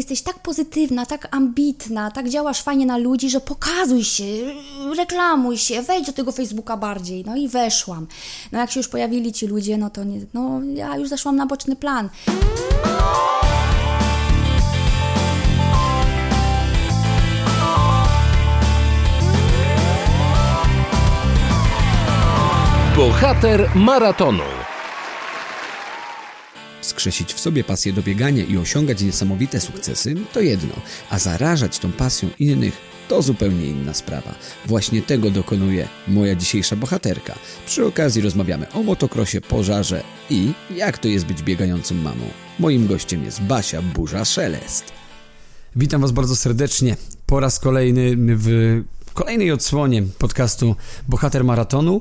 Jesteś tak pozytywna, tak ambitna, tak działasz fajnie na ludzi, że pokazuj się, reklamuj się, wejdź do tego Facebooka bardziej. No i weszłam. No jak się już pojawili ci ludzie, no to nie, no ja już zeszłam na boczny plan. Bohater maratonu. Skrzesić w sobie pasję do biegania i osiągać niesamowite sukcesy to jedno, a zarażać tą pasją innych to zupełnie inna sprawa. Właśnie tego dokonuje moja dzisiejsza bohaterka. Przy okazji rozmawiamy o motokrosie, pożarze i jak to jest być biegającą mamą. Moim gościem jest Basia Burza Szelest. Witam Was bardzo serdecznie po raz kolejny w kolejnej odsłonie podcastu Bohater Maratonu.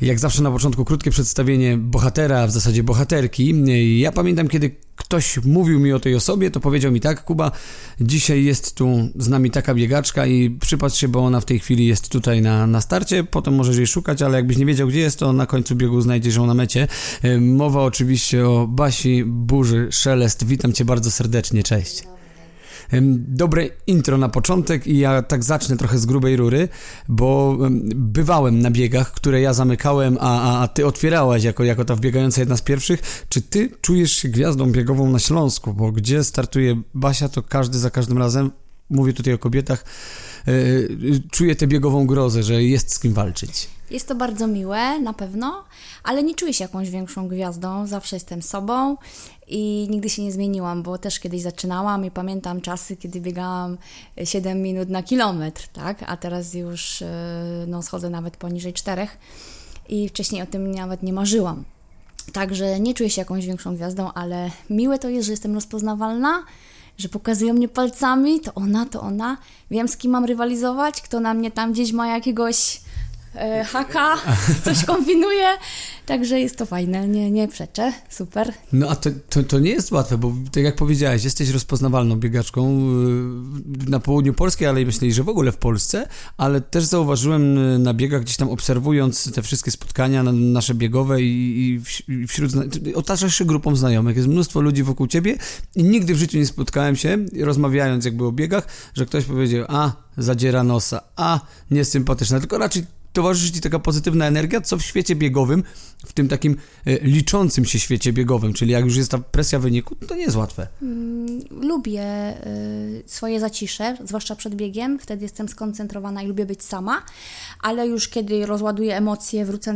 Jak zawsze na początku krótkie przedstawienie bohatera, w zasadzie bohaterki. Ja pamiętam, kiedy ktoś mówił mi o tej osobie, to powiedział mi tak, Kuba, dzisiaj jest tu z nami taka biegaczka i przypatrz się, bo ona w tej chwili jest tutaj na, na starcie, potem możesz jej szukać, ale jakbyś nie wiedział, gdzie jest, to na końcu biegu znajdziesz ją na mecie. Mowa oczywiście o Basi Burzy Szelest. Witam Cię bardzo serdecznie, cześć dobre intro na początek i ja tak zacznę trochę z grubej rury, bo bywałem na biegach, które ja zamykałem, a, a ty otwierałaś jako, jako ta wbiegająca jedna z pierwszych. Czy ty czujesz się gwiazdą biegową na Śląsku? Bo gdzie startuje Basia, to każdy za każdym razem, mówię tutaj o kobietach, yy, czuje tę biegową grozę, że jest z kim walczyć. Jest to bardzo miłe, na pewno, ale nie czuję się jakąś większą gwiazdą. Zawsze jestem sobą i nigdy się nie zmieniłam, bo też kiedyś zaczynałam i pamiętam czasy, kiedy biegałam 7 minut na kilometr, tak? A teraz już e, no, schodzę nawet poniżej 4 i wcześniej o tym nawet nie marzyłam. Także nie czuję się jakąś większą gwiazdą, ale miłe to jest, że jestem rozpoznawalna, że pokazują mnie palcami, to ona, to ona. Wiem, z kim mam rywalizować, kto na mnie tam gdzieś ma jakiegoś e, haka, coś kombinuje. Także jest to fajne, nie, nie przeczę, super. No a to, to, to, nie jest łatwe, bo tak jak powiedziałeś, jesteś rozpoznawalną biegaczką y, na południu Polski, ale myślę, że w ogóle w Polsce, ale też zauważyłem y, na biegach, gdzieś tam obserwując te wszystkie spotkania nasze biegowe i, i wśród, otaczasz się grupą znajomych, jest mnóstwo ludzi wokół ciebie i nigdy w życiu nie spotkałem się, rozmawiając jakby o biegach, że ktoś powiedział, a, zadziera nosa, a, niesympatyczna, tylko raczej towarzyszy ci taka pozytywna energia, co w świecie biegowym, w tym takim e, liczącym się świecie biegowym, czyli jak już jest ta presja wyniku, to nie jest łatwe. Mm, lubię y, swoje zacisze, zwłaszcza przed biegiem, wtedy jestem skoncentrowana i lubię być sama, ale już kiedy rozładuję emocje, wrócę,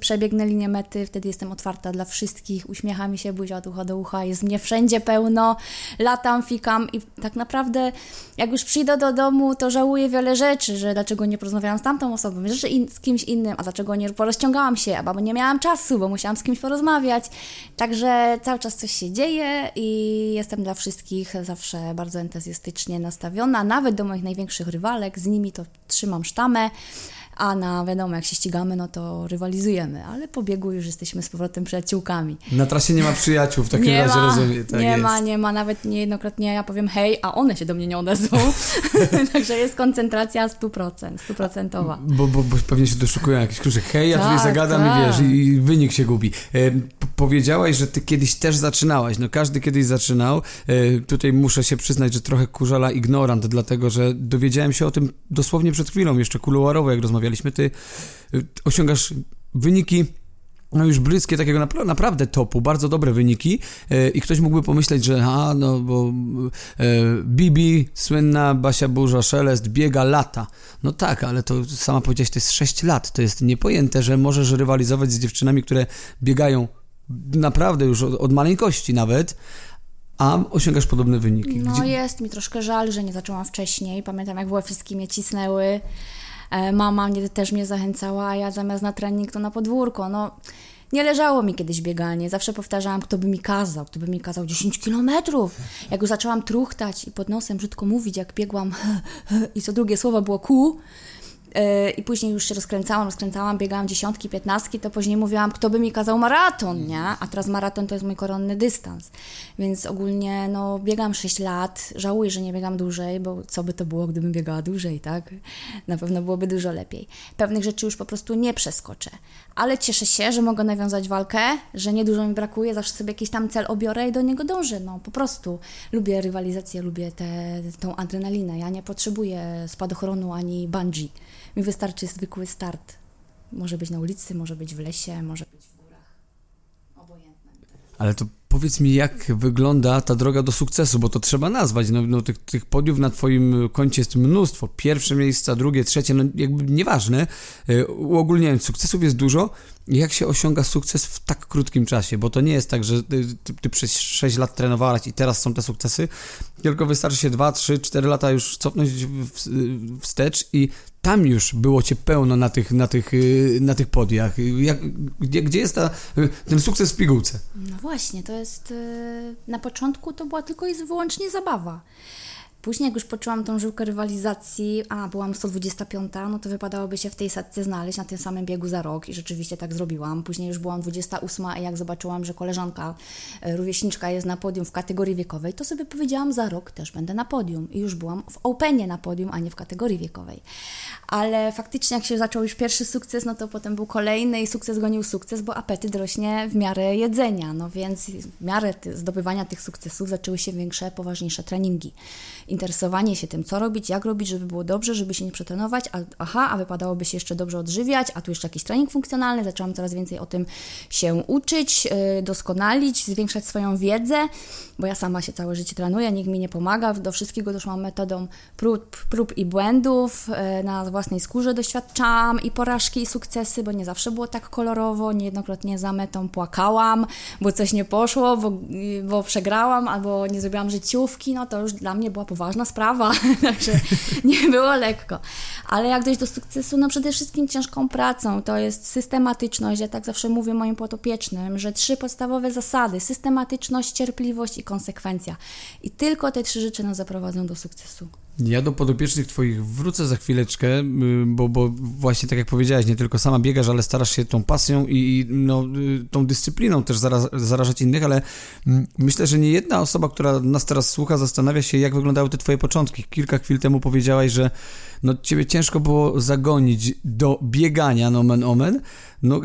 przebiegnę linię mety, wtedy jestem otwarta dla wszystkich, uśmiecha mi się buzia od ucha do ucha, jest mnie wszędzie pełno, latam, fikam i tak naprawdę jak już przyjdę do domu, to żałuję wiele rzeczy, że dlaczego nie porozmawiałam z tamtą osobą, że in, z kimś innym, a dlaczego nie porozciągałam się, bo nie miałam czasu, bo musiałam z kimś porozmawiać. Także cały czas coś się dzieje i jestem dla wszystkich zawsze bardzo entuzjastycznie nastawiona, nawet do moich największych rywalek, z nimi to trzymam sztamę a na wiadomo, jak się ścigamy, no to rywalizujemy, ale po biegu już jesteśmy z powrotem przyjaciółkami. Na trasie nie ma przyjaciół, w takim nie razie ma, rozumiem. Tak nie jest. ma, nie ma, nawet niejednokrotnie ja powiem hej, a one się do mnie nie odezwą. Także jest koncentracja 100%, stuprocentowa. Bo, bo, bo pewnie się doszukują jakichś kruszek. Hej, ja tak, tutaj zagadam tak. i wiesz, i wynik się gubi. E, powiedziałaś, że ty kiedyś też zaczynałaś. No każdy kiedyś zaczynał. E, tutaj muszę się przyznać, że trochę kurzala ignorant, dlatego że dowiedziałem się o tym dosłownie przed chwilą, jeszcze kuluarowo, jak rozmawialiśmy rozmawialiśmy, ty y, osiągasz wyniki no już bliskie takiego napra naprawdę topu, bardzo dobre wyniki yy, i ktoś mógłby pomyśleć, że a, no bo yy, Bibi, słynna Basia Burza, Szelest, biega lata. No tak, ale to sama powiedziałaś, to jest 6 lat, to jest niepojęte, że możesz rywalizować z dziewczynami, które biegają naprawdę już od, od maleńkości nawet, a osiągasz podobne wyniki. No Gdzie... jest mi troszkę żal, że nie zaczęłam wcześniej. Pamiętam, jak WF-ski mnie cisnęły. E, mama mnie, też mnie zachęcała, a ja zamiast na trening to na podwórko. No, nie leżało mi kiedyś bieganie. Zawsze powtarzałam, kto by mi kazał, kto by mi kazał 10 kilometrów. Jak już zaczęłam truchtać i pod nosem brzydko mówić, jak biegłam i co drugie słowo było ku, I później już się rozkręcałam, rozkręcałam, biegałam dziesiątki, piętnastki, to później mówiłam, kto by mi kazał maraton, nie? A teraz maraton to jest mój koronny dystans. Więc ogólnie, no, biegam 6 lat, żałuję, że nie biegam dłużej, bo co by to było, gdybym biegała dłużej, tak? Na pewno byłoby dużo lepiej. Pewnych rzeczy już po prostu nie przeskoczę. Ale cieszę się, że mogę nawiązać walkę, że niedużo mi brakuje, zawsze sobie jakiś tam cel obiorę i do niego dążę, no, po prostu. Lubię rywalizację, lubię tę tą adrenalinę. Ja nie potrzebuję spadochronu ani bungee mi wystarczy zwykły start. Może być na ulicy, może być w lesie, może być w górach. Obojętne. Ale to powiedz mi, jak wygląda ta droga do sukcesu, bo to trzeba nazwać. No, no tych, tych podiów na Twoim koncie jest mnóstwo. Pierwsze miejsca, drugie, trzecie, no jakby nieważne. E, uogólniając, sukcesów jest dużo. Jak się osiąga sukces w tak krótkim czasie? Bo to nie jest tak, że ty, ty przez 6 lat trenowałaś i teraz są te sukcesy, tylko wystarczy się 2, 3, 4 lata już cofnąć wstecz i tam już było cię pełno na tych, na tych, y, na tych podiach. Jak, gdzie, gdzie jest ta, ten sukces w pigułce? No właśnie, to jest. Y, na początku to była tylko i wyłącznie zabawa. Później, jak już poczułam tą żyłkę rywalizacji, a byłam 125, no to wypadałoby się w tej setce znaleźć na tym samym biegu za rok i rzeczywiście tak zrobiłam. Później już byłam 28 i jak zobaczyłam, że koleżanka, e, rówieśniczka jest na podium w kategorii wiekowej, to sobie powiedziałam, za rok też będę na podium. I już byłam w Openie na podium, a nie w kategorii wiekowej. Ale faktycznie, jak się zaczął już pierwszy sukces, no to potem był kolejny i sukces gonił sukces, bo apetyt rośnie w miarę jedzenia. No więc w miarę zdobywania tych sukcesów zaczęły się większe, poważniejsze treningi interesowanie się tym, co robić, jak robić, żeby było dobrze, żeby się nie przetrenować, a, aha, a wypadałoby się jeszcze dobrze odżywiać, a tu jeszcze jakiś trening funkcjonalny, zaczęłam coraz więcej o tym się uczyć, yy, doskonalić, zwiększać swoją wiedzę, bo ja sama się całe życie trenuję, nikt mi nie pomaga, do wszystkiego doszłam metodą prób, prób i błędów, yy, na własnej skórze doświadczałam i porażki, i sukcesy, bo nie zawsze było tak kolorowo, niejednokrotnie za metą płakałam, bo coś nie poszło, bo, bo przegrałam, albo nie zrobiłam życiówki, no to już dla mnie była poważna sprawa, także nie było lekko. Ale jak dojść do sukcesu, no przede wszystkim ciężką pracą, to jest systematyczność, ja tak zawsze mówię moim potopiecznym, że trzy podstawowe zasady, systematyczność, cierpliwość i konsekwencja. I tylko te trzy rzeczy nas zaprowadzą do sukcesu. Ja do podopiecznych Twoich wrócę za chwileczkę, y, bo, bo właśnie tak jak powiedziałeś, nie tylko sama biegasz, ale starasz się tą pasją i no, y, tą dyscypliną też zarażać innych, ale mm, myślę, że nie jedna osoba, która nas teraz słucha, zastanawia się, jak wyglądały te Twoje początki. Kilka chwil temu powiedziałaś, że no, Ciebie ciężko było zagonić do biegania, nomen omen, no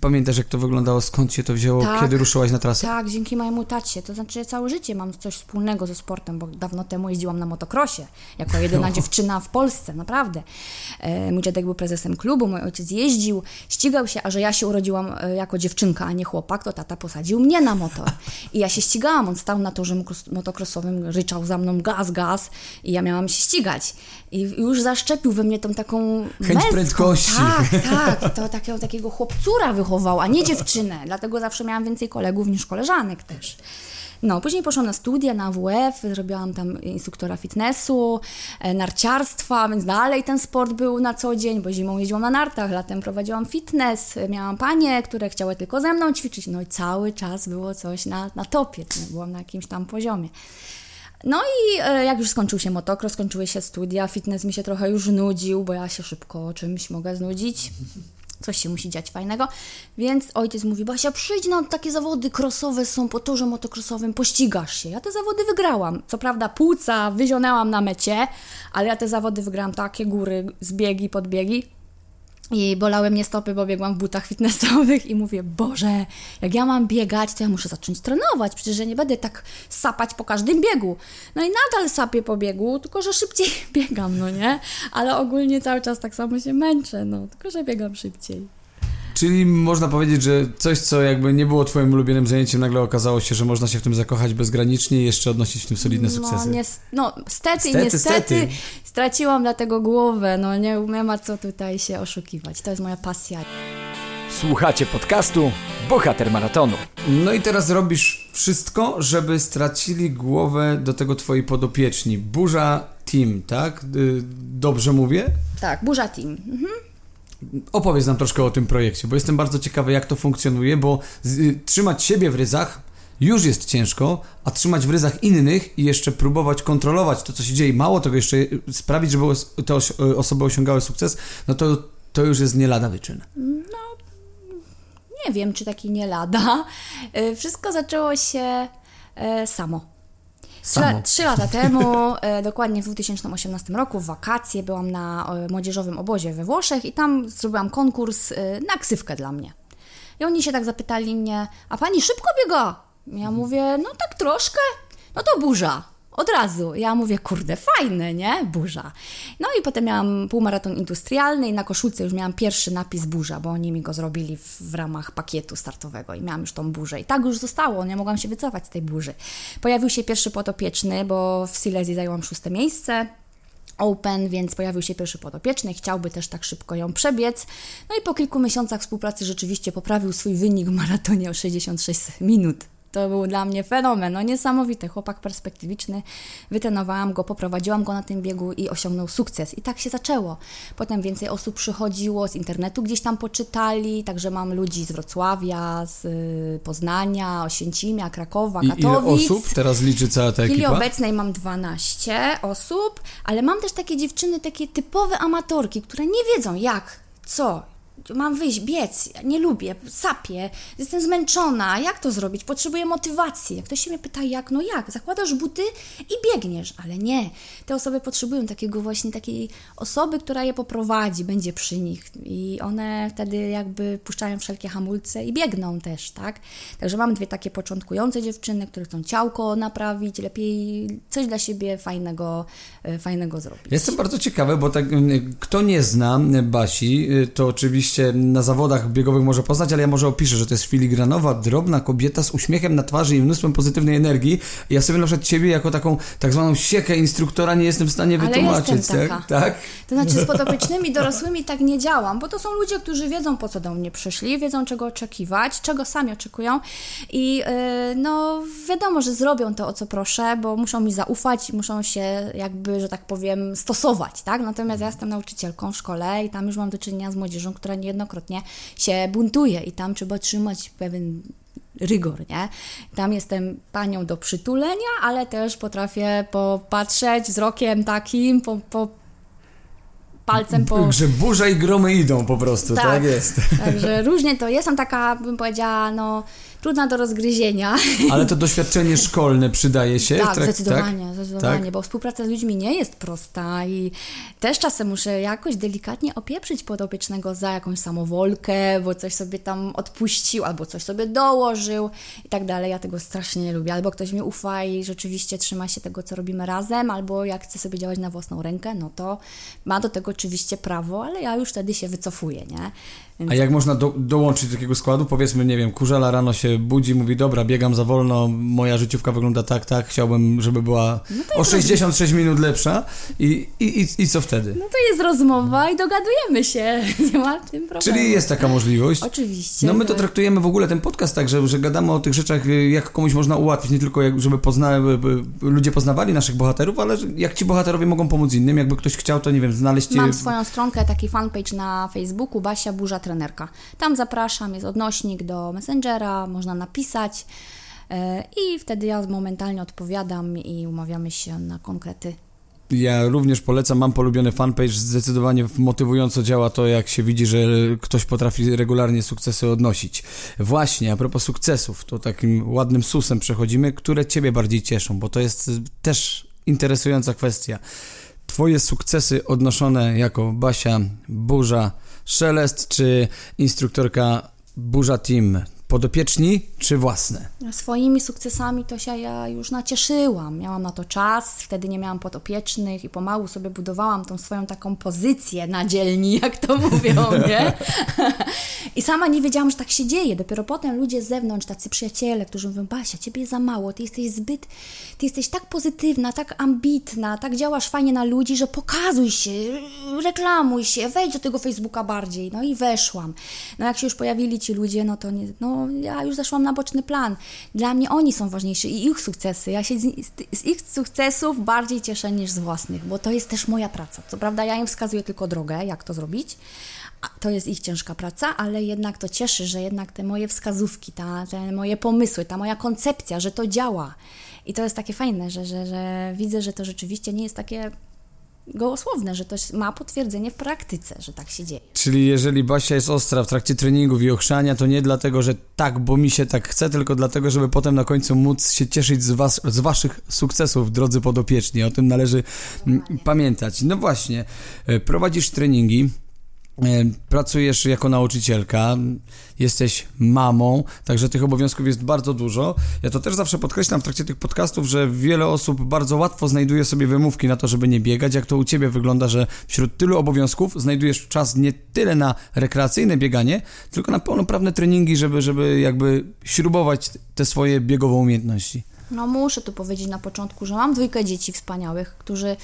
pamiętasz jak to wyglądało, skąd się to wzięło, tak, kiedy ruszyłaś na trasę? Tak, dzięki mojemu tacie, to znaczy całe życie mam coś wspólnego ze sportem, bo dawno temu jeździłam na motokrosie, jako jedyna no. dziewczyna w Polsce, naprawdę. E, mój dziadek był prezesem klubu, mój ojciec jeździł, ścigał się, a że ja się urodziłam e, jako dziewczynka, a nie chłopak, to tata posadził mnie na motor. I ja się ścigałam, on stał na torze motokrosowym, ryczał za mną gaz, gaz i ja miałam się ścigać. I już zaszczepił we mnie tą taką Chęć męską. prędkości. Tak, tak, to takiego, takiego chłopcura wychował, a nie dziewczynę. Dlatego zawsze miałam więcej kolegów niż koleżanek też. No, później poszłam na studia na WF, zrobiłam tam instruktora fitnessu, e, narciarstwa, więc dalej ten sport był na co dzień, bo zimą jeździłam na nartach, latem prowadziłam fitness, miałam panie, które chciały tylko ze mną ćwiczyć, no i cały czas było coś na, na topie, byłam na jakimś tam poziomie. No i e, jak już skończył się motocross, skończyły się studia, fitness mi się trochę już nudził, bo ja się szybko czymś mogę znudzić coś się musi dziać fajnego. Więc ojciec mówi, Basia, przyjdź na takie zawody crossowe są po torze motokrosowym, pościgasz się. Ja te zawody wygrałam. Co prawda płuca wyzionęłam na mecie, ale ja te zawody wygrałam takie góry, zbiegi, podbiegi i bolały mnie stopy, bo biegłam w butach fitnessowych i mówię, Boże, jak ja mam biegać, to ja muszę zacząć trenować, przecież ja nie będę tak sapać po każdym biegu. No i nadal sapię po biegu, tylko że szybciej biegam, no nie? Ale ogólnie cały czas tak samo się męczę, no, tylko że biegam szybciej. Czyli można powiedzieć, że coś, co jakby nie było twoim ulubionym zajęciem, nagle okazało się, że można się w tym zakochać bezgranicznie i jeszcze odnosić w tym solidne no, sukcesy. Nie, no, stety, stety, niestety stety. straciłam dlatego głowę, no nie, nie ma co tutaj się oszukiwać. To jest moja pasja. Słuchacie podcastu Bohater Maratonu. No i teraz robisz wszystko, żeby stracili głowę do tego twoi podopieczni. Burza Team, tak? Y, dobrze mówię? Tak, Burza Team. Mhm. Opowiedz nam troszkę o tym projekcie, bo jestem bardzo ciekawy, jak to funkcjonuje, bo z, y, trzymać siebie w ryzach już jest ciężko, a trzymać w ryzach innych i jeszcze próbować kontrolować to, co się dzieje, mało tego jeszcze sprawić, żeby te osoby osiągały sukces, no to, to już jest nie lada wyczyn. No, nie wiem, czy taki nie lada. Y, wszystko zaczęło się samo. Trzy, lata temu, e, dokładnie w 2018 roku, w wakacje, byłam na młodzieżowym obozie we Włoszech i tam zrobiłam konkurs e, na ksywkę dla mnie. I oni się tak zapytali mnie, a pani szybko biega? Ja mówię, no tak troszkę. No to burza. Od razu. Ja mówię, kurde, fajne, nie? Burza. No i potem miałam półmaraton industrialny i na koszulce już miałam pierwszy napis burza, bo oni mi go zrobili w, w, ramach pakietu startowego i miałam już tą burzę. I tak już zostało, nie mogłam się wycofać z tej burzy. Pojawił się pierwszy podopieczny, bo w Silesii zajęłam szóste miejsce. Open, więc pojawił się pierwszy podopieczny, chciałby też tak szybko ją przebiec. No i po kilku miesiącach współpracy rzeczywiście poprawił swój wynik w maratonie o 66 minut. To był dla mnie fenomen, no niesamowity, chłopak perspektywiczny. Wytenowałam go, poprowadziłam go na tym biegu i osiągnął sukces. I tak się zaczęło. Potem więcej osób przychodziło, z internetu gdzieś tam poczytali, także mam ludzi z Wrocławia, z y, Poznania, Oświęcimia, Krakowa, Katowic. I ile osób teraz liczy cała ta ekipa? W chwili obecnej mam 12 osób, ale mam też takie dziewczyny, takie typowe amatorki, które nie wiedzą jak, co, mam wyjść, biec, nie lubię, sapię, jestem zmęczona, jak to zrobić? Potrzebuję motywacji. Jak ktoś się mnie pyta, jak? No jak? Zakładasz buty i biegniesz, ale nie. Te osoby potrzebują takiego właśnie takiej osoby, która je poprowadzi, będzie przy nich i one wtedy jakby puszczają wszelkie hamulce i biegną też, tak? Także mam dwie takie początkujące dziewczyny, które chcą ciałko naprawić, lepiej coś dla siebie fajnego, e, fajnego zrobić. Jestem bardzo ciekawy, bo tak, kto nie zna Basi, y, to oczywiście oczywiście na zawodach biegowych może poznać, ale ja może opiszę, że to jest filigranowa, drobna kobieta z uśmiechem na twarzy i mnóstwem pozytywnej energii. Ja sobie na przykład ciebie jako taką tak zwaną siekę instruktora nie jestem w stanie ale wytłumaczyć. Jestem taka. Tak? tak? To znaczy z podopiecznymi dorosłymi tak nie działam, bo to są ludzie, którzy wiedzą po co do mnie przyszli, wiedzą czego oczekiwać, czego sami oczekują i yy, no wiadomo, że zrobią to o co proszę, bo muszą mi zaufać, muszą się jakby, że tak powiem, stosować, tak? Natomiast ja jestem nauczycielką w szkole i tam już mam do czynienia z młodzieżą, która niejednokrotnie się buntuje i tam trzeba trzymać pewien rygor, nie? Tam jestem panią do przytulenia, ale też potrafię popatrzeć wzrokiem takim, po, po palcem po... Że burza i gromy idą po prostu, tak, tak jest. Także różnie to jest, taka, bym powiedziała, no trudna do rozgryzienia. Ale to doświadczenie szkolne przydaje się? Tak, zdecydowanie, tak? zdecydowanie, tak? bo współpraca z ludźmi nie jest prosta i też czasem muszę jakoś delikatnie opieprzyć podopiecznego za jakąś samowolkę, bo coś sobie tam odpuścił, albo coś sobie dołożył i tak dalej. Ja tego strasznie nie lubię. Albo ktoś mi ufa i rzeczywiście trzyma się tego, co robimy razem, albo jak chce sobie działać na własną rękę, no to ma do tego oczywiście prawo, ale ja już wtedy się wycofuję, nie? Więc... A jak można do, dołączyć do takiego składu? Powiedzmy, nie wiem, kurzela rano się budzi, mówi, dobra, biegam za wolno, moja życiówka wygląda tak, tak, chciałbym, żeby była no o 66 minut lepsza i, i, i, i co wtedy? No to jest rozmowa i dogadujemy się, nie ma tym problemu. Czyli jest taka możliwość? Oczywiście. No my to tak. traktujemy w ogóle ten podcast tak, że, że gadamy o tych rzeczach, jak komuś można ułatwić, nie tylko jak, żeby pozna, ludzie poznawali naszych bohaterów, ale jak ci bohaterowie mogą pomóc innym, jakby ktoś chciał, to nie wiem, znaleźć... Mam swoją stronkę, taki fanpage na Facebooku, Basia Burza trenerka. Tam zapraszam, jest odnośnik do Messengera, można napisać e, i wtedy ja momentalnie odpowiadam i umawiamy się na konkrety. Ja również polecam, mam polubiony fanpage, zdecydowanie motywująco działa to, jak się widzi, że ktoś potrafi regularnie sukcesy odnosić. Właśnie, a propos sukcesów, to takim ładnym susem przechodzimy, które Ciebie bardziej cieszą, bo to jest też interesująca kwestia. Twoje sukcesy odnoszone jako Basia, Burza, Szelest czy instruktorka Burza Team? Podopieczni czy własne? Swoimi sukcesami to się ja już nacieszyłam. Miałam na to czas, wtedy nie miałam podopiecznych i pomału sobie budowałam tą swoją taką pozycję na dzielni, jak to mówią, nie? I sama nie wiedziałam, że tak się dzieje. Dopiero potem ludzie z zewnątrz, tacy przyjaciele, którzy mówią, Basia, ciebie jest za mało, ty jesteś zbyt, ty jesteś tak pozytywna, tak ambitna, tak działasz fajnie na ludzi, że pokazuj się, reklamuj się, wejdź do tego Facebooka bardziej. No i weszłam. No jak się już pojawili ci ludzie, no to nie, no ja już zeszłam na boczny plan. Dla mnie oni są ważniejsi i ich sukcesy. Ja się z, z ich sukcesów bardziej cieszę niż z własnych, bo to jest też moja praca. Co prawda ja im wskazuję tylko drogę, jak to zrobić, to jest ich ciężka praca, ale jednak to cieszy, że jednak te moje wskazówki, ta, te moje pomysły, ta moja koncepcja, że to działa. I to jest takie fajne, że, że, że widzę, że to rzeczywiście nie jest takie gołosłowne, że to ma potwierdzenie w praktyce, że tak się dzieje. Czyli jeżeli Basia jest ostra w trakcie treningów i ochrzania, to nie dlatego, że tak, bo mi się tak chce, tylko dlatego, żeby potem na końcu móc się cieszyć z, was, z waszych sukcesów, drodzy podopieczni. O tym należy m, pamiętać. No właśnie, e, prowadzisz treningi, pracujesz jako nauczycielka, jesteś mamą, także tych obowiązków jest bardzo dużo. Ja to też zawsze podkreślam w trakcie tych podcastów, że wiele osób bardzo łatwo znajduje sobie wymówki na to, żeby nie biegać. Jak to u ciebie wygląda, że wśród tylu obowiązków znajdujesz czas nie tyle na rekreacyjne bieganie, tylko na pełnoprawne treningi, żeby, żeby jakby śrubować te swoje biegowe umiejętności. No muszę tu powiedzieć na początku, że mam dwójkę dzieci wspaniałych, którzy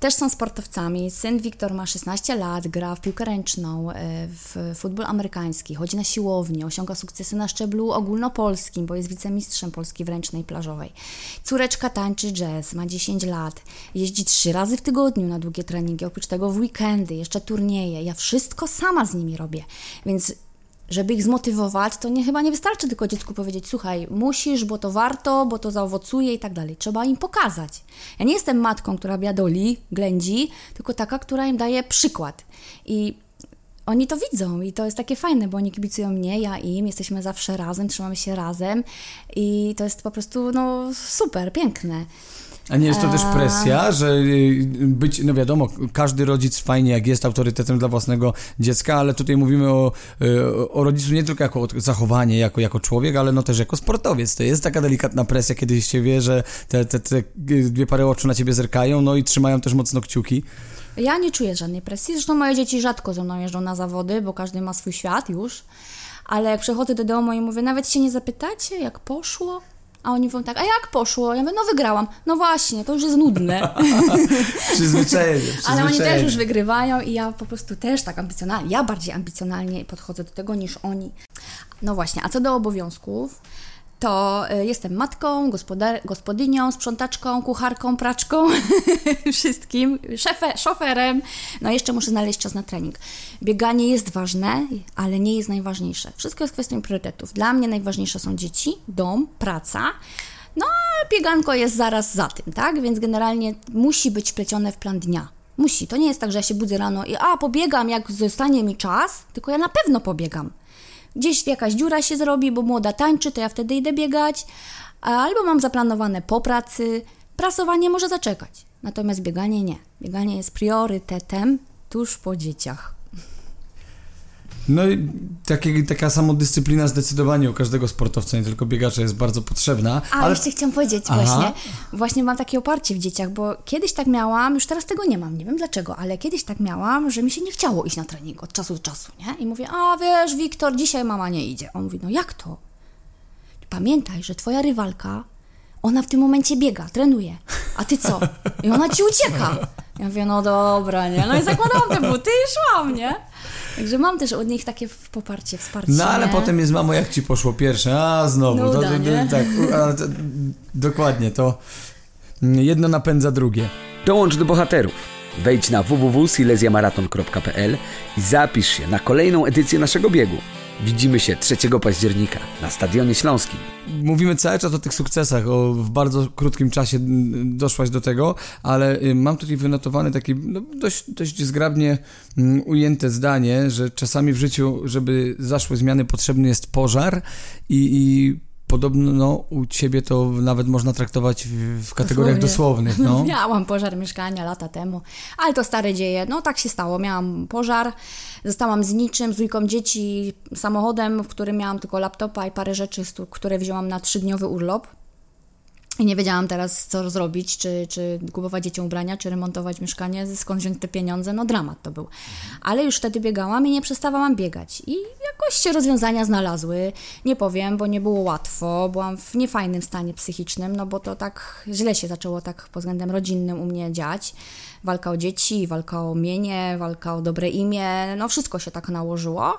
też są sportowcami. Syn Wiktor ma 16 lat, gra w piłkę ręczną, e, w futbol amerykański, chodzi na siłownię, osiąga sukcesy na szczeblu ogólnopolskim, bo jest wicemistrzem Polski w ręcznej plażowej. Córeczka tańczy jazz, ma 10 lat, jeździ trzy razy w tygodniu na długie treningi, oprócz tego w weekendy, jeszcze turnieje. Ja wszystko sama z nimi robię, więc żeby ich zmotywować, to nie, chyba nie wystarczy tylko dziecku powiedzieć, słuchaj, musisz, bo to warto, bo to zaowocuje i tak dalej. Trzeba im pokazać. Ja nie jestem matką, która biadoli, ględzi, tylko taka, która im daje przykład. I oni to widzą i to jest takie fajne, bo oni kibicują mnie, ja im, jesteśmy zawsze razem, trzymamy się razem i to jest po prostu no, super, piękne. A nie jest to też presja, że y, być, no wiadomo, każdy rodzic fajnie jak jest autorytetem dla własnego dziecka, ale tutaj mówimy o, y, o rodzicu nie tylko jako zachowanie, jako, jako człowiek, ale no też jako sportowiec. To jest taka delikatna presja, kiedy się wie, że te, te, te dwie pary oczu na ciebie zerkają, no i trzymają też mocno kciuki. Ja nie czuję żadnej presji, zresztą moje dzieci rzadko ze mną jeżdżą na zawody, bo każdy ma swój świat już, ale jak przychodzę do domu i mówię, nawet się nie zapytacie, jak poszło? A oni mówią tak, a jak poszło? Ja mówię, no wygrałam. No właśnie, to już jest nudne. przyzwyczajenie, Ale oni też już wygrywają i ja po prostu też tak ambicjonalnie, ja bardziej ambicjonalnie podchodzę do tego niż oni. No właśnie, a co do obowiązków, to y, jestem matką, gospodynią, sprzątaczką, kucharką, praczką, wszystkim, szefe, szoferem. No jeszcze muszę znaleźć czas na trening. Bieganie jest ważne, ale nie jest najważniejsze. Wszystko jest kwestią priorytetów. Dla mnie najważniejsze są dzieci, dom, praca. No, a bieganko jest zaraz za tym, tak? Więc generalnie musi być wplecione w plan dnia. Musi. To nie jest tak, że ja się budzę rano i a, pobiegam, jak zostanie mi czas, tylko ja na pewno pobiegam. Gdzieś jakaś dziura się zrobi, bo młoda tańczy, to ja wtedy idę biegać, albo mam zaplanowane po pracy. Prasowanie może zaczekać, natomiast bieganie nie. Bieganie jest priorytetem tuż po dzieciach. No i takie, taka samodyscyplina zdecydowanie u każdego sportowca, nie tylko biegacza, jest bardzo potrzebna. A, ale... jeszcze chciałam powiedzieć Aha. właśnie, właśnie mam takie oparcie w dzieciach, bo kiedyś tak miałam, już teraz tego nie mam, nie wiem dlaczego, ale kiedyś tak miałam, że mi się nie chciało iść na trening od czasu do czasu, nie? I mówię, a wiesz, Wiktor, dzisiaj mama nie idzie. On mówi, no jak to? Pamiętaj, że twoja rywalka, ona w tym momencie biega, trenuje, a ty co? I ona ci ucieka. Ja mówię, no dobra, nie? No i zakładałam te buty i szłam, nie? Także mam też od nich takie poparcie, wsparcie. No ale nie? potem jest, mamo, jak ci poszło pierwsze? A, znowu. Nuda, to, to, tak, a, to, dokładnie, to jedno napędza drugie. Dołącz do bohaterów. Wejdź na www.silesiamaraton.pl i zapisz się na kolejną edycję naszego biegu. Widzimy się 3 października na Stadionie Śląskim. Mówimy cały czas o tych sukcesach, o, w bardzo krótkim czasie doszłaś do tego, ale y, mam tutaj wynotowane takie no, dość, dość zgrabnie mm, ujęte zdanie, że czasami w życiu, żeby zaszły zmiany, potrzebny jest pożar i, i podobno u ciebie to nawet można traktować w, kategoriach dosłownych. No. Miałam pożar mieszkania lata temu, ale to stare dzieje. No tak się stało. Miałam pożar, zostałam z niczym, z dwójką dzieci, samochodem, w którym miałam tylko laptopa i parę rzeczy, które wzięłam na trzydniowy urlop. I nie wiedziałam teraz, co zrobić, czy, czy kupować dzieciom ubrania, czy remontować mieszkanie, skąd wziąć te pieniądze. No dramat to był. Ale już wtedy biegałam i nie przestawałam biegać. I jakoś się rozwiązania znalazły. Nie powiem, bo nie było łatwo. Byłam w niefajnym stanie psychicznym, no bo to tak źle się zaczęło tak pod względem rodzinnym u mnie dziać. Walka o dzieci, walka o mienie, walka o dobre imię, no wszystko się tak nałożyło.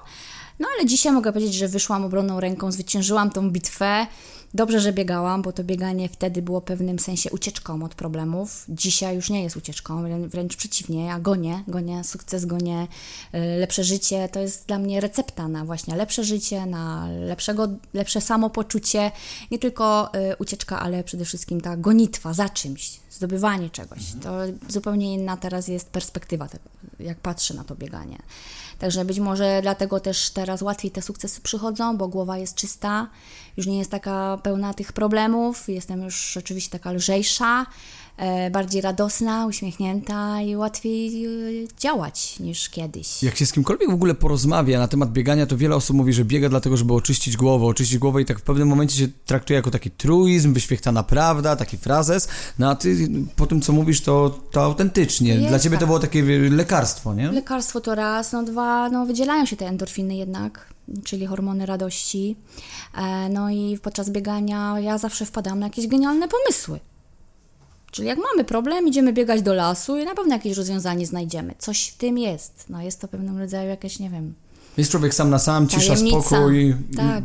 No ale dzisiaj mogę powiedzieć, że wyszłam obronną ręką, zwyciężyłam tą bitwę Dobrze, że biegałam, bo to bieganie wtedy było w pewnym sensie ucieczką od problemów. Dzisiaj już nie jest ucieczką, wręcz przeciwnie. Ja gonię, gonię sukces, gonię y, lepsze życie. To jest dla mnie recepta na właśnie lepsze życie, na lepszego, lepsze samopoczucie. Nie tylko y, ucieczka, ale przede wszystkim ta gonitwa za czymś, zdobywanie czegoś. To zupełnie inna teraz jest perspektywa, jak patrzę na to bieganie. Także być może dlatego też teraz łatwiej te sukcesy przychodzą, bo głowa jest czysta, już nie jest taka pełna tych problemów, jestem już rzeczywiście taka lżejsza, E, bardziej radosna, uśmiechnięta i łatwiej e, działać niż kiedyś. Jak się z kimkolwiek w ogóle porozmawia na temat biegania, to wiele osób mówi, że biega dlatego, żeby oczyścić głowę, oczyścić głowę i tak w pewnym momencie się traktuje jako taki truizm, wyświechtana prawda, taki frazes, no a ty po tym, co mówisz, to, to autentycznie. Jest Dla ciebie tak. to było takie lekarstwo, nie? Lekarstwo to raz, no dwa, no wydzielają się te endorfiny jednak czyli hormony radości. E, no i podczas biegania ja zawsze wpadam na jakieś genialne pomysły. Czyli jak mamy problem, idziemy biegać do lasu i na pewno jakieś rozwiązanie znajdziemy. Coś w tym jest. No jest to pewnego rodzaju jakieś, nie wiem, jest człowiek sam na sam, cisza, Tajemnica. spokój. Tak.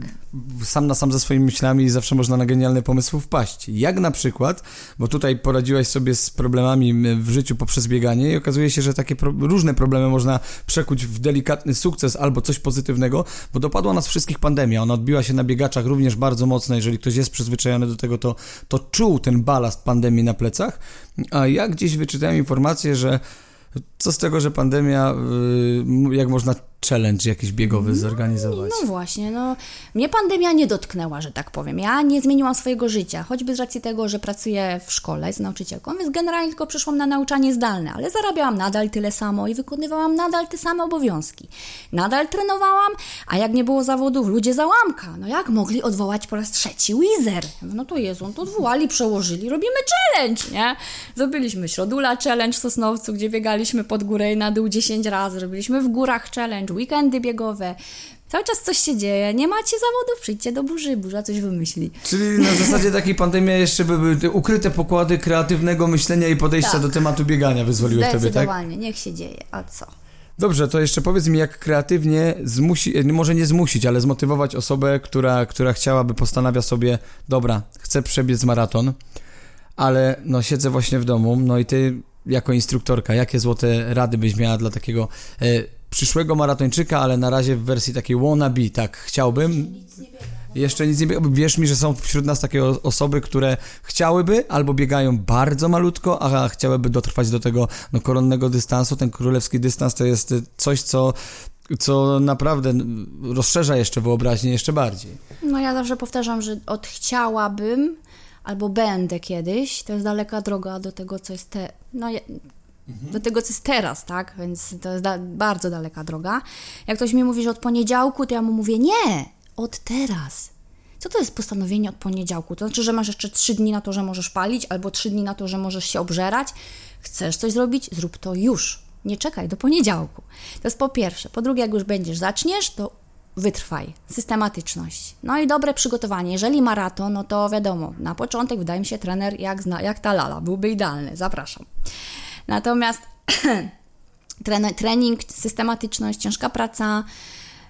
Sam na sam ze swoimi myślami i zawsze można na genialne pomysły wpaść. Jak na przykład, bo tutaj poradziłaś sobie z problemami w życiu poprzez bieganie i okazuje się, że takie pro różne problemy można przekuć w delikatny sukces albo coś pozytywnego, bo dopadła nas wszystkich pandemia. Ona odbiła się na biegaczach również bardzo mocno. Jeżeli ktoś jest przyzwyczajony do tego, to, to czuł ten balast pandemii na plecach. A ja gdzieś wyczytałem informację, że co z tego, że pandemia, y, jak można challenge jakiś biegowy no, zorganizować? No właśnie, no mnie pandemia nie dotknęła, że tak powiem. Ja nie zmieniłam swojego życia, choćby z racji tego, że pracuję w szkole z nauczycielką, więc generalnie tylko przyszłam na nauczanie zdalne, ale zarabiałam nadal tyle samo i wykonywałam nadal te same obowiązki. Nadal trenowałam, a jak nie było zawodów, ludzie załamka. No jak mogli odwołać po raz trzeci Wizer? No to Jezu, to odwołali, przełożyli, robimy challenge, nie? Zrobiliśmy Środula challenge w Sosnowcu, gdzie biegaliśmy pod górę i na dół 10 razy, robiliśmy w górach challenge, weekendy biegowe. Cały czas coś się dzieje, nie macie zawodów, przyjdźcie do burzy, burza coś wymyśli. Czyli na zasadzie takiej pandemii jeszcze by były ukryte pokłady kreatywnego myślenia i podejścia tak. do tematu biegania wyzwoliły tobie, tak? Zdecydowanie, niech się dzieje, a co? Dobrze, to jeszcze powiedz mi, jak kreatywnie zmusi, e, może nie zmusić, ale zmotywować osobę, która, która chciałaby, postanawia sobie, dobra, chcę przebiec maraton, ale no siedzę właśnie w domu, no i ty jako instruktorka, jakie złote rady byś miała dla takiego e, przyszłego maratończyka, ale na razie w wersji takiej wannabe, tak, chciałbym. Jeszcze nic nie biega. Wierz mi, że są wśród nas takie osoby, które chciałyby albo biegają bardzo malutko, a chciałyby dotrwać do tego no, koronnego dystansu. Ten królewski dystans to jest coś, co co naprawdę rozszerza jeszcze wyobraźnię jeszcze bardziej. No ja zawsze powtarzam, że od chciałabym albo będę kiedyś, to jest daleka droga do tego, co jest te... No, mhm. do tego, co jest teraz, tak? Więc to jest da bardzo daleka droga. Jak ktoś mi mówi, że od poniedziałku, to ja mu mówię, nie, od teraz. Co to jest postanowienie od poniedziałku? To znaczy, że masz jeszcze trzy dni na to, że możesz palić, albo trzy dni na to, że możesz się obżerać. Chcesz coś zrobić? Zrób to już. Nie czekaj do poniedziałku. To jest po pierwsze. Po drugie, jak już będziesz, zaczniesz, to wytrwaj, systematyczność. No i dobre przygotowanie. Jeżeli maraton, no to wiadomo, na początek wydaje mi się trener jak, zna, jak ta lala, byłby idealny, zapraszam. Natomiast trening, systematyczność, ciężka praca,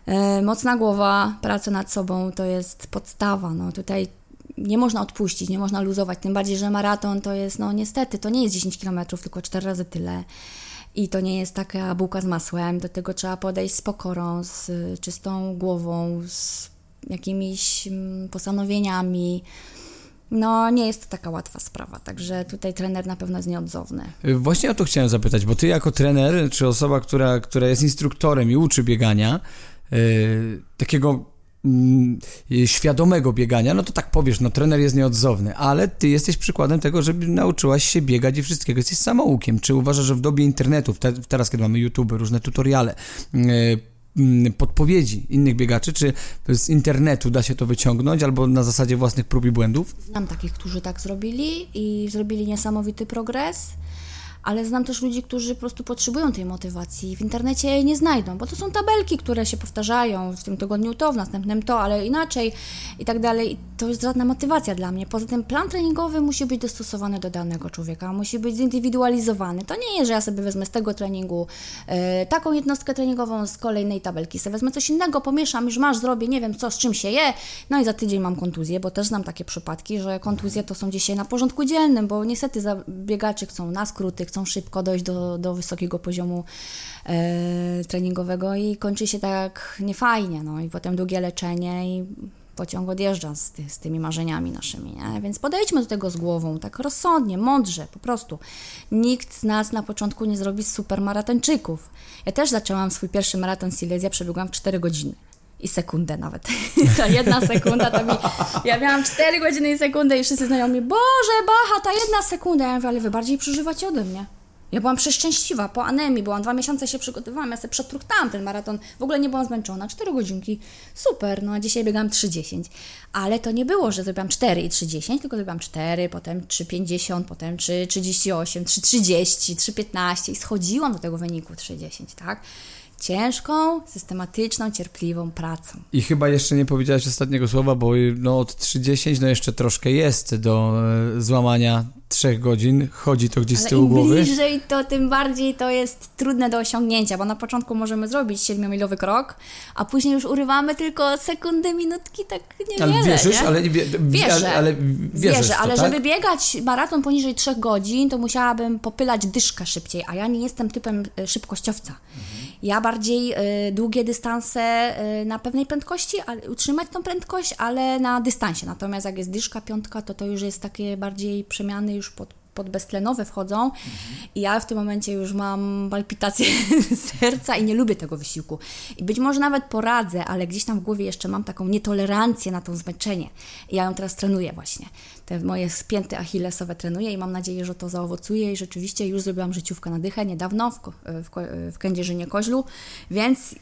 yy, mocna głowa, praca nad sobą to jest podstawa. No tutaj nie można odpuścić, nie można luzować, tym bardziej, że maraton to jest, no niestety, to nie jest 10 km, tylko 4 razy tyle. I to nie jest taka bułka z masłem, do tego trzeba podejść z pokorą, z czystą głową, z jakimiś mm, postanowieniami. No, nie jest to taka łatwa sprawa, także tutaj trener na pewno jest nieodzowny. Właśnie o to chciałem zapytać, bo ty jako trener, czy osoba, która, która jest instruktorem i uczy biegania, yy, takiego Mm, świadomego biegania, no to tak powiesz, no trener jest nieodzowny, ale ty jesteś przykładem tego, że nauczyłaś się biegać i wszystkiego. Jesteś samoukiem. Czy uważasz, że w dobie internetu, te, teraz kiedy mamy YouTube, różne tutoriale, yy, podpowiedzi innych biegaczy, czy z internetu da się to wyciągnąć, albo na zasadzie własnych prób i błędów? Znam takich, którzy tak zrobili i zrobili niesamowity progres ale znam też ludzi, którzy po prostu potrzebują tej motywacji. W internecie jej nie znajdą, bo to są tabelki, które się powtarzają w tym tygodniu to, w następnym to, ale inaczej i tak dalej. I to jest żadna motywacja dla mnie. Poza tym plan treningowy musi być dostosowany do danego człowieka, musi być zindywidualizowany. To nie jest, że ja sobie wezmę z tego treningu e, taką jednostkę treningową, z kolejnej tabelki sobie wezmę coś innego, pomieszam, już masz, zrobię, nie wiem co, z czym się je, no i za tydzień mam kontuzję, bo też znam takie przypadki, że kontuzje to są dzisiaj na porządku dziennym, bo niestety biegacze chcą na skróty, chcą szybko dojść do, do wysokiego poziomu e, treningowego i kończy się tak niefajnie, no i potem długie leczenie i pociąg odjeżdża z, ty, z tymi marzeniami naszymi, nie? więc podejdźmy do tego z głową, tak rozsądnie, mądrze, po prostu. Nikt z nas na początku nie zrobi super maratończyków. Ja też zaczęłam swój pierwszy maraton Silesia, przebiegłam w 4 godziny i sekundę nawet. ta jedna sekunda to mi... Ja miałam 4 godziny i sekundę i wszyscy znają mi, Boże, Bacha, ta jedna sekunda. Ja mówię, ale wy bardziej przeżywacie ode mnie. Ja byłam przeszczęśliwa, po anemii byłam, dwa miesiące się przygotowywałam, ja sobie przetruchtałam ten maraton, w ogóle nie byłam zmęczona, 4 godzinki, super, no a dzisiaj biegam 3,10. Ale to nie było, że zrobiłam 4 i 3,10, tylko zrobiłam 4, potem 3,50, potem 3,38, 3,30, 3,15 i schodziłam do tego wyniku 3,10, tak? Ciężką, systematyczną, cierpliwą pracą. I chyba jeszcze nie powiedziałaś ostatniego słowa, bo no od 30 no jeszcze troszkę jest do e, złamania trzech godzin, chodzi to gdzieś Ale z tyłu im głowy. bliżej, to tym bardziej to jest trudne do osiągnięcia, bo na początku możemy zrobić 7-milowy krok, a później już urywamy tylko sekundy, minutki, tak niewiele, Ale wierzysz, nie? ale, wie, Wierzę, ale, ale wierzysz wierzę, to, ale tak? żeby biegać maraton poniżej 3 godzin, to musiałabym popylać dyszkę szybciej, a ja nie jestem typem y, szybkościowca. Mhm. Ja bardziej y, długie dystanse y, na pewnej prędkości, ale, utrzymać tą prędkość, ale na dystansie. Natomiast jak jest dyszka, piątka, to to już jest takie bardziej przemiany już pod pod beztlenowe wchodzą i ja w tym momencie już mam palpitację serca i nie lubię tego wysiłku. I być może nawet poradzę, ale gdzieś tam w głowie jeszcze mam taką nietolerancję na to zmęczenie. I ja ją teraz trenuję właśnie. Te moje spięte achillesowe trenuję i mam nadzieję, że to zaowocuje i rzeczywiście już zrobiłam życiówkę na dychę niedawno w, w, w Kędzierzynie Koźlu, więc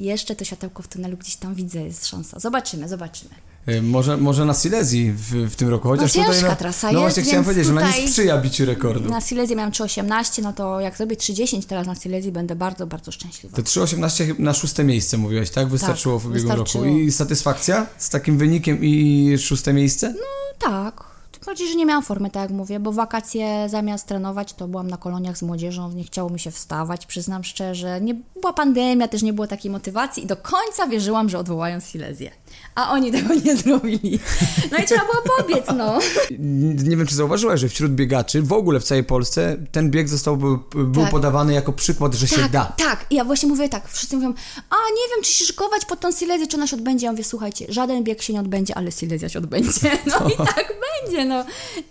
jeszcze to światełko w tunelu gdzieś tam widzę, jest szansa. Zobaczymy, zobaczymy. Y, Może, może na Silesii w, w tym roku, chociaż No ciężka tutaj... No, trasa no jest, właśnie chciałem więc powiedzieć, że ona nie sprzyja biciu rekordu. Na Silesii miałam 3,18, no to jak zrobię 3,10 teraz na Silesii, będę bardzo, bardzo szczęśliwa. To 3,18 na szóste miejsce mówiłeś, tak? Wystarczyło w ubiegłym wystarczyło. roku. I satysfakcja z takim wynikiem i szóste miejsce? Tak. Tym bardziej, że nie miałam formy, tak jak mówię, bo wakacje zamiast trenować, to byłam na koloniach z młodzieżą, nie chciało mi się wstawać, przyznam szczerze. Nie była pandemia, też nie było takiej motywacji i do końca wierzyłam, że odwołają Silesię. A oni tego nie zrobili. No i trzeba było pobiec, no. Nie wiem, czy zauważyłaś, że wśród biegaczy, w ogóle w całej Polsce, ten bieg został, był, Tak. podawany jako przykład, że się Tak, da. tak. Ja właśnie mówię tak, wszyscy mówią, a nie wiem, czy się szykować pod tą Silesię, czy ona się odbędzie. Ja mówię, słuchajcie, żaden bieg się nie odbędzie, ale Silesia się odbędzie. No i tak będzie, no.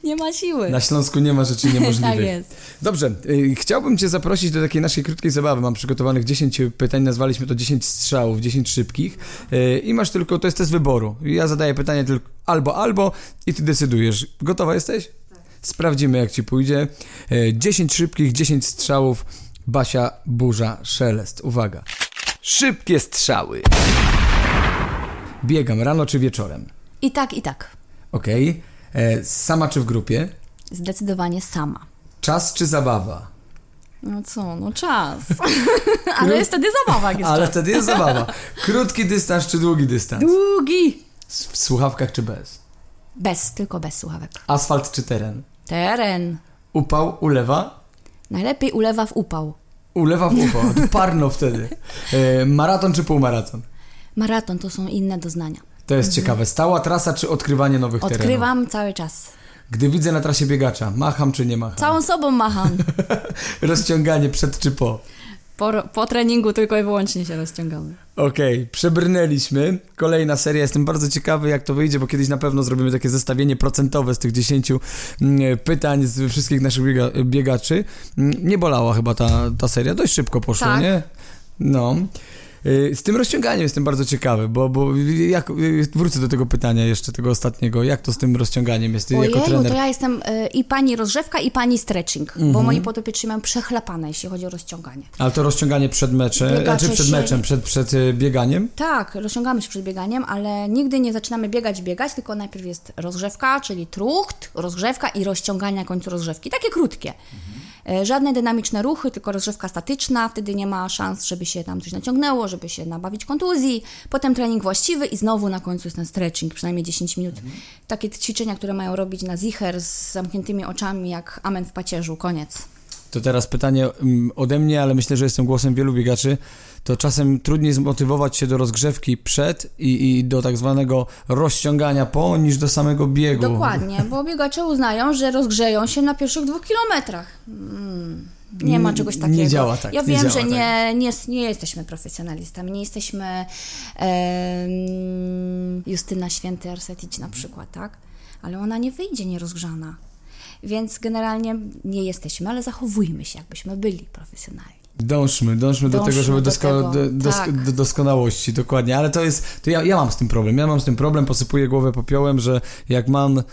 Nie ma siły. Na Śląsku nie ma rzeczy niemożliwych. Tak jest. Dobrze, y, chciałbym Cię zaprosić do takiej naszej krótkiej zabawy. Mam przygotowanych 10 pytań, nazwaliśmy to 10 strzałów, 10 szybkich y, i masz tylko, to jest test wyboru. Ja zadaję pytanie tylko albo, albo i Ty decydujesz. Gotowa jesteś? Sprawdzimy, jak Ci pójdzie. Y, 10 szybkich, 10 strzałów. Basia, burza, szelest. Uwaga. Szybkie strzały. Biegam rano czy wieczorem? I tak, i tak. Okej. E, Sama czy w grupie? Zdecydowanie sama. Czas czy zabawa? No co, no czas. Ale jest wtedy zabawa, jest Ale czas. wtedy jest zabawa. Krótki dystans czy długi dystans? Długi. W słuchawkach czy bez? Bez, tylko bez słuchawek. Asfalt czy teren? Teren. Upał, ulewa? Najlepiej ulewa w upał. Ulewa w upał, parno wtedy. E, maraton czy półmaraton? Maraton to są inne doznania. To jest ciekawe. Stała trasa czy odkrywanie nowych terenów? Odkrywam cały czas. Gdy widzę na trasie biegacza, macham czy nie macham? Całą sobą macham. Rozciąganie przed czy po? Po, po treningu tylko i wyłącznie się rozciągamy. Okej, przebrnęliśmy. Kolejna seria. Jestem bardzo ciekawy, jak to wyjdzie, bo kiedyś na pewno zrobimy takie zestawienie procentowe z tych 10 mm, pytań z wszystkich naszych biega biegaczy. Mm, Nie bolała chyba ta, ta seria. Dość szybko poszło, Tak. nie? No. Y, Z tym rozciąganiem jestem bardzo ciekawy, bo, bo jak, y, wrócę do tego pytania jeszcze, tego ostatniego. Jak to z tym rozciąganiem jest ty jako Ojeju, trener? to ja jestem y, i pani rozrzewka, i pani stretching, bo moi podopieczni mają przechlapane, jeśli chodzi o rozciąganie. Ale to rozciąganie przed meczem, Biegacze znaczy przed się- meczem, przed, przed bieganiem? Tak, rozciągamy się przed bieganiem, ale nigdy nie zaczynamy biegać, biegać, tylko najpierw jest rozgrzewka, czyli trucht, rozgrzewka i rozciąganie na końcu rozgrzewki. Takie krótkie. E, Żadne dynamiczne ruchy, tylko rozgrzewka statyczna, wtedy nie ma szans, żeby się tam coś naciągnęło, żeby się nabawić kontuzji. Potem trening właściwy i znowu na końcu jest ten stretching, przynajmniej 10 minut. Takie ćwiczenia, które mają robić na zicher z zamkniętymi oczami, jak amen w pacierzu, koniec. To teraz pytanie mm, ode mnie, ale myślę, że jestem głosem wielu biegaczy. To czasem trudniej zmotywować się do rozgrzewki przed i, i do tak zwanego rozciągania po, niż do samego biegu. Dokładnie, bo biegacze uznają, że rozgrzeją się na pierwszych dwóch kilometrach. Mm, nie ma Nie- czegoś nie takiego. działa tak, Ja nie wiem, działa że tak. nie, nie, nie jesteśmy profesjonalistami, nie jesteśmy em, Justyna Święty Arsetic na przykład, tak? Ale ona nie wyjdzie nierozgrzana. Więc generalnie nie jesteśmy, ale zachowujmy się, jakbyśmy byli profesjonalni. Dążmy, dążmy do Dążmy tego, żeby do dosko- tego, do, dos- tak. do doskonałości, dokładnie. Ale to jest, to ja, ja mam z tym problem. Ja mam z tym problem, posypuję głowę popiołem, że jak mam e,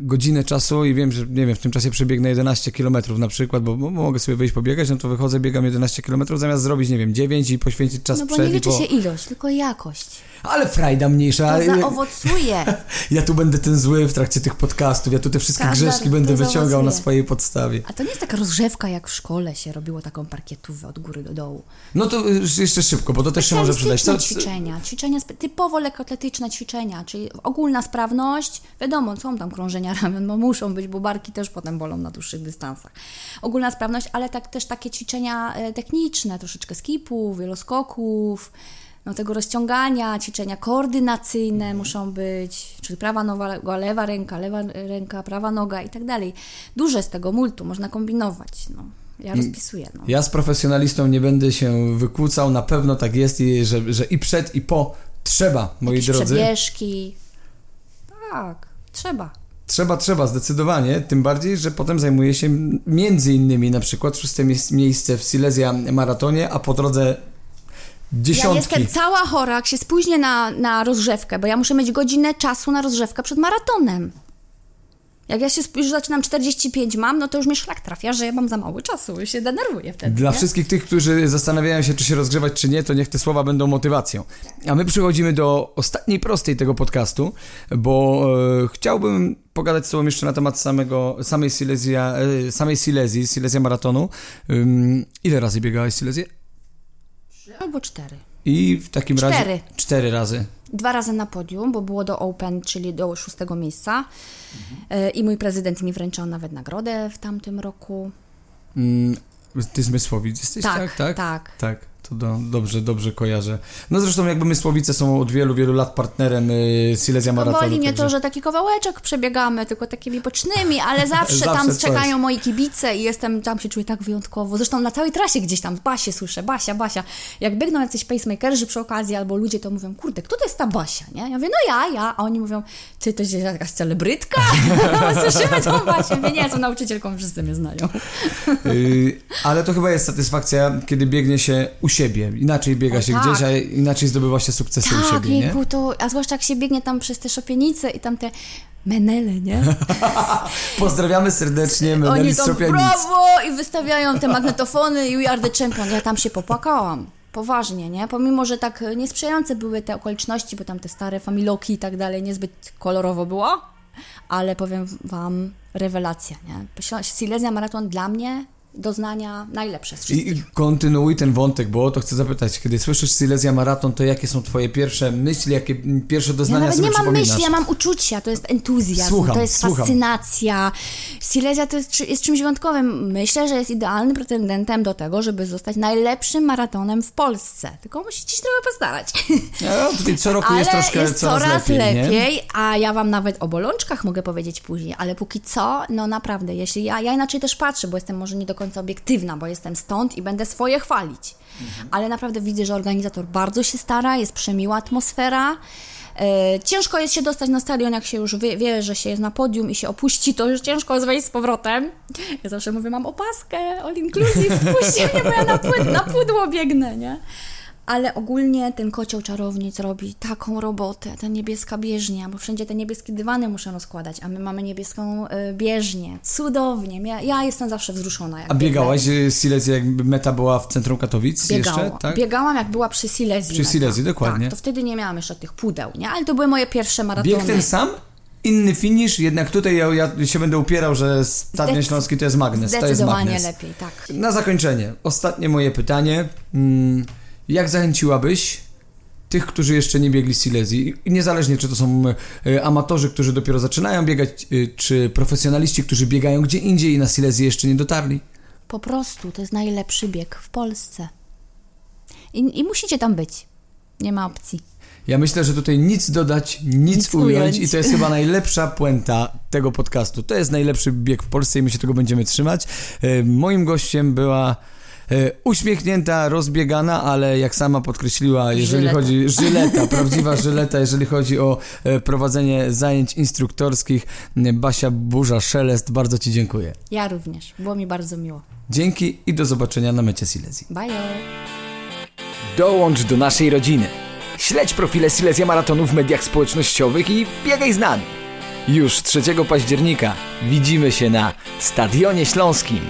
godzinę czasu i wiem, że nie wiem, w tym czasie przebiegnę 11 km na przykład, bo, bo mogę sobie wyjść pobiegać, no to wychodzę, biegam 11 km zamiast zrobić, nie wiem, 9 i poświęcić czas No bo przed nie liczy po... się ilość, tylko jakość. Ale frajda mniejsza. To zaowocuje. ja tu będę ten zły w trakcie tych podcastów, ja tu te wszystkie Każda- grzeszki będę wyciągał na swojej podstawie. A to nie jest taka rozgrzewka, jak w szkole się robiło taką parkietówę od góry do dołu. No to y, jeszcze szybko, bo to też się może przydać. Co- ćwiczenia, ćwiczenia typowo lekkoatletyczne ćwiczenia, czyli ogólna sprawność, wiadomo, są tam krążenia ramion, bo muszą być, bo barki też potem bolą na dłuższych dystansach. Ogólna sprawność, ale tak, też takie ćwiczenia e, techniczne, troszeczkę skipów, wieloskoków, no tego rozciągania, ćwiczenia koordynacyjne muszą być, czyli prawa noga, lewa ręka, lewa ręka, prawa noga i tak dalej. Dużo z tego multu, można kombinować, no. Ja rozpisuję, no. Ja z profesjonalistą nie będę się wykłócał, na pewno tak jest, i że, że i przed, i po trzeba, moi Jakieś drodzy. przebieżki. Tak, trzeba. Trzeba, trzeba, zdecydowanie, tym bardziej, że potem zajmuje się między innymi na przykład szóste mie- miejsce w Silesia Maratonie, a po drodze dziesiątki. Ja jestem cała chora, jak się spóźnię na, na rozgrzewkę, bo ja muszę mieć godzinę czasu na rozgrzewkę przed maratonem. Jak ja się już zaczynam 45 mam, no to już mnie szlak trafia, że ja mam za mało czasu i się denerwuję wtedy. Dla nie? wszystkich tych, którzy zastanawiają się, czy się rozgrzewać, czy nie, to niech te słowa będą motywacją. A my przychodzimy do ostatniej prostej tego podcastu, bo e, chciałbym pogadać z Tobą jeszcze na temat samego, samej Silesia, e, samej Silesii, Silesia Maratonu. Ym, ile razy biegałeś Silesię? Albo cztery. I w takim Cztery. razie... Cztery razy. Dwa razy na podium, bo było do Open, czyli do szóstego miejsca. E, I mój prezydent mi wręczał nawet nagrodę w tamtym roku. Mm, ty z Mysłowic jesteś, tak? Tak, Tak, tak. Tak, to do, dobrze, dobrze kojarzę. No zresztą jakby Mysłowice są od wielu, wielu lat partnerem y, Silesia No Maratonu. boli mnie to, także- że taki kawałeczek przebiegamy, tylko takimi bocznymi, ale zawsze, Zawsze tam coś. czekają moi kibice i jestem, tam się czuję tak wyjątkowo. Zresztą na całej trasie gdzieś tam Basię słyszę, Basia, Basia. Jak biegną jacyś pacemakerzy przy okazji albo ludzie, to mówią, kurde, kto to jest ta Basia, nie? Ja mówię, no ja, ja. A oni mówią, ty to jest jakaś celebrytka? Słyszymy tą Basię. Mówię, nie, jestem nauczycielką, wszyscy mnie znają. Y, ale to chyba jest satysfakcja, kiedy biegnie się u siebie. Inaczej biega O, się tak. gdzieś, a inaczej zdobywa się sukcesy u Tak, siebie, nie? to, a zwłaszcza jak się biegnie tam przez te szopienice i tam te menele, nie? Pozdrawiamy serdecznie, Oni Meneli z tam Szopianic. brawo i wystawiają te magnetofony i we are the champion. Ja tam się popłakałam. Poważnie, nie? Pomimo, że tak niesprzyjające były te okoliczności, bo tam te stare familoki i tak dalej, niezbyt kolorowo było, ale powiem wam, rewelacja, nie? Silesia Maraton dla mnie doznania najlepsze z wszystkich. I kontynuuj ten wątek, bo o to chcę zapytać. Kiedy słyszysz Silesia Maraton, to jakie są twoje pierwsze myśli, jakie pierwsze Ja doznania nawet sobie nie mam myśli, ja mam uczucia, to jest entuzjazm, Słucham, to jest słucham. fascynacja. Silesia to jest, jest czymś wyjątkowym. Myślę, że jest idealnym pretendentem do tego, żeby zostać najlepszym maratonem w Polsce. Tylko musicie się trochę postarać. Ja, tutaj co roku ale jest troszkę coraz, coraz lepiej, lepiej, a ja wam nawet o bolączkach mogę powiedzieć później, ale póki co, no naprawdę, jeśli ja, ja inaczej też patrzę, bo jestem może nie do końca obiektywna, bo jestem stąd i będę swoje chwalić. Mhm. Ale naprawdę widzę, że organizator bardzo się stara, jest przemiła atmosfera. E, ciężko jest się dostać na stadion, jak się już wie, wie, że się jest na podium i się opuści, to już ciężko jest wejść z powrotem. Ja zawsze mówię, mam opaskę, all inclusive, wpuśćcie mnie, bo ja na, na pudło biegnę, nie? Ale ogólnie ten kocioł czarownic robi taką robotę, ta niebieska bieżnia, bo wszędzie te niebieskie dywany muszę rozkładać, a my mamy niebieską y, bieżnię. Cudownie. Ja, ja jestem zawsze wzruszona. A biegałaś y, Silesia, jakby meta była w centrum Katowic Biegałam. jeszcze, tak? Biegałam jak była przy Silesii. Przy. Silesii, dokładnie. Tak, to wtedy nie miałam jeszcze tych pudeł, nie? Ale to były moje pierwsze maratony. Bieg ten sam? inny finish, jednak tutaj ja, ja się będę upierał, że Stadion Zdec- Śląski to jest magnes. To jest Zdecydowanie magnes. lepiej, tak. Na zakończenie, ostatnie moje pytanie. Jak zachęciłabyś tych, którzy jeszcze nie biegli Silesii, niezależnie czy to są e, amatorzy, którzy dopiero zaczynają biegać, e, czy profesjonaliści, którzy biegają gdzie indziej i na Silesii jeszcze nie dotarli? Po prostu to jest najlepszy bieg w Polsce. I, I musicie tam być. Nie ma opcji. Ja myślę, że tutaj nic dodać, nic, Nic ująć, ująć. i to jest chyba najlepsza puenta tego podcastu. To jest najlepszy bieg w Polsce i my się tego będziemy trzymać. E, Moim gościem była uśmiechnięta, rozbiegana, ale jak sama podkreśliła, jeżeli Żyleta. chodzi żyleta, prawdziwa żyleta, jeżeli chodzi o e, prowadzenie zajęć instruktorskich. E, Basia Burza Szelest, bardzo Ci dziękuję. Ja również. Było mi bardzo miło. Dzięki i do zobaczenia na mecie Silesii. Bye. Dołącz do naszej rodziny. Śledź profile Silesia Maratonu w mediach społecznościowych i biegaj z nami. Już 3 października widzimy się na Stadionie Śląskim.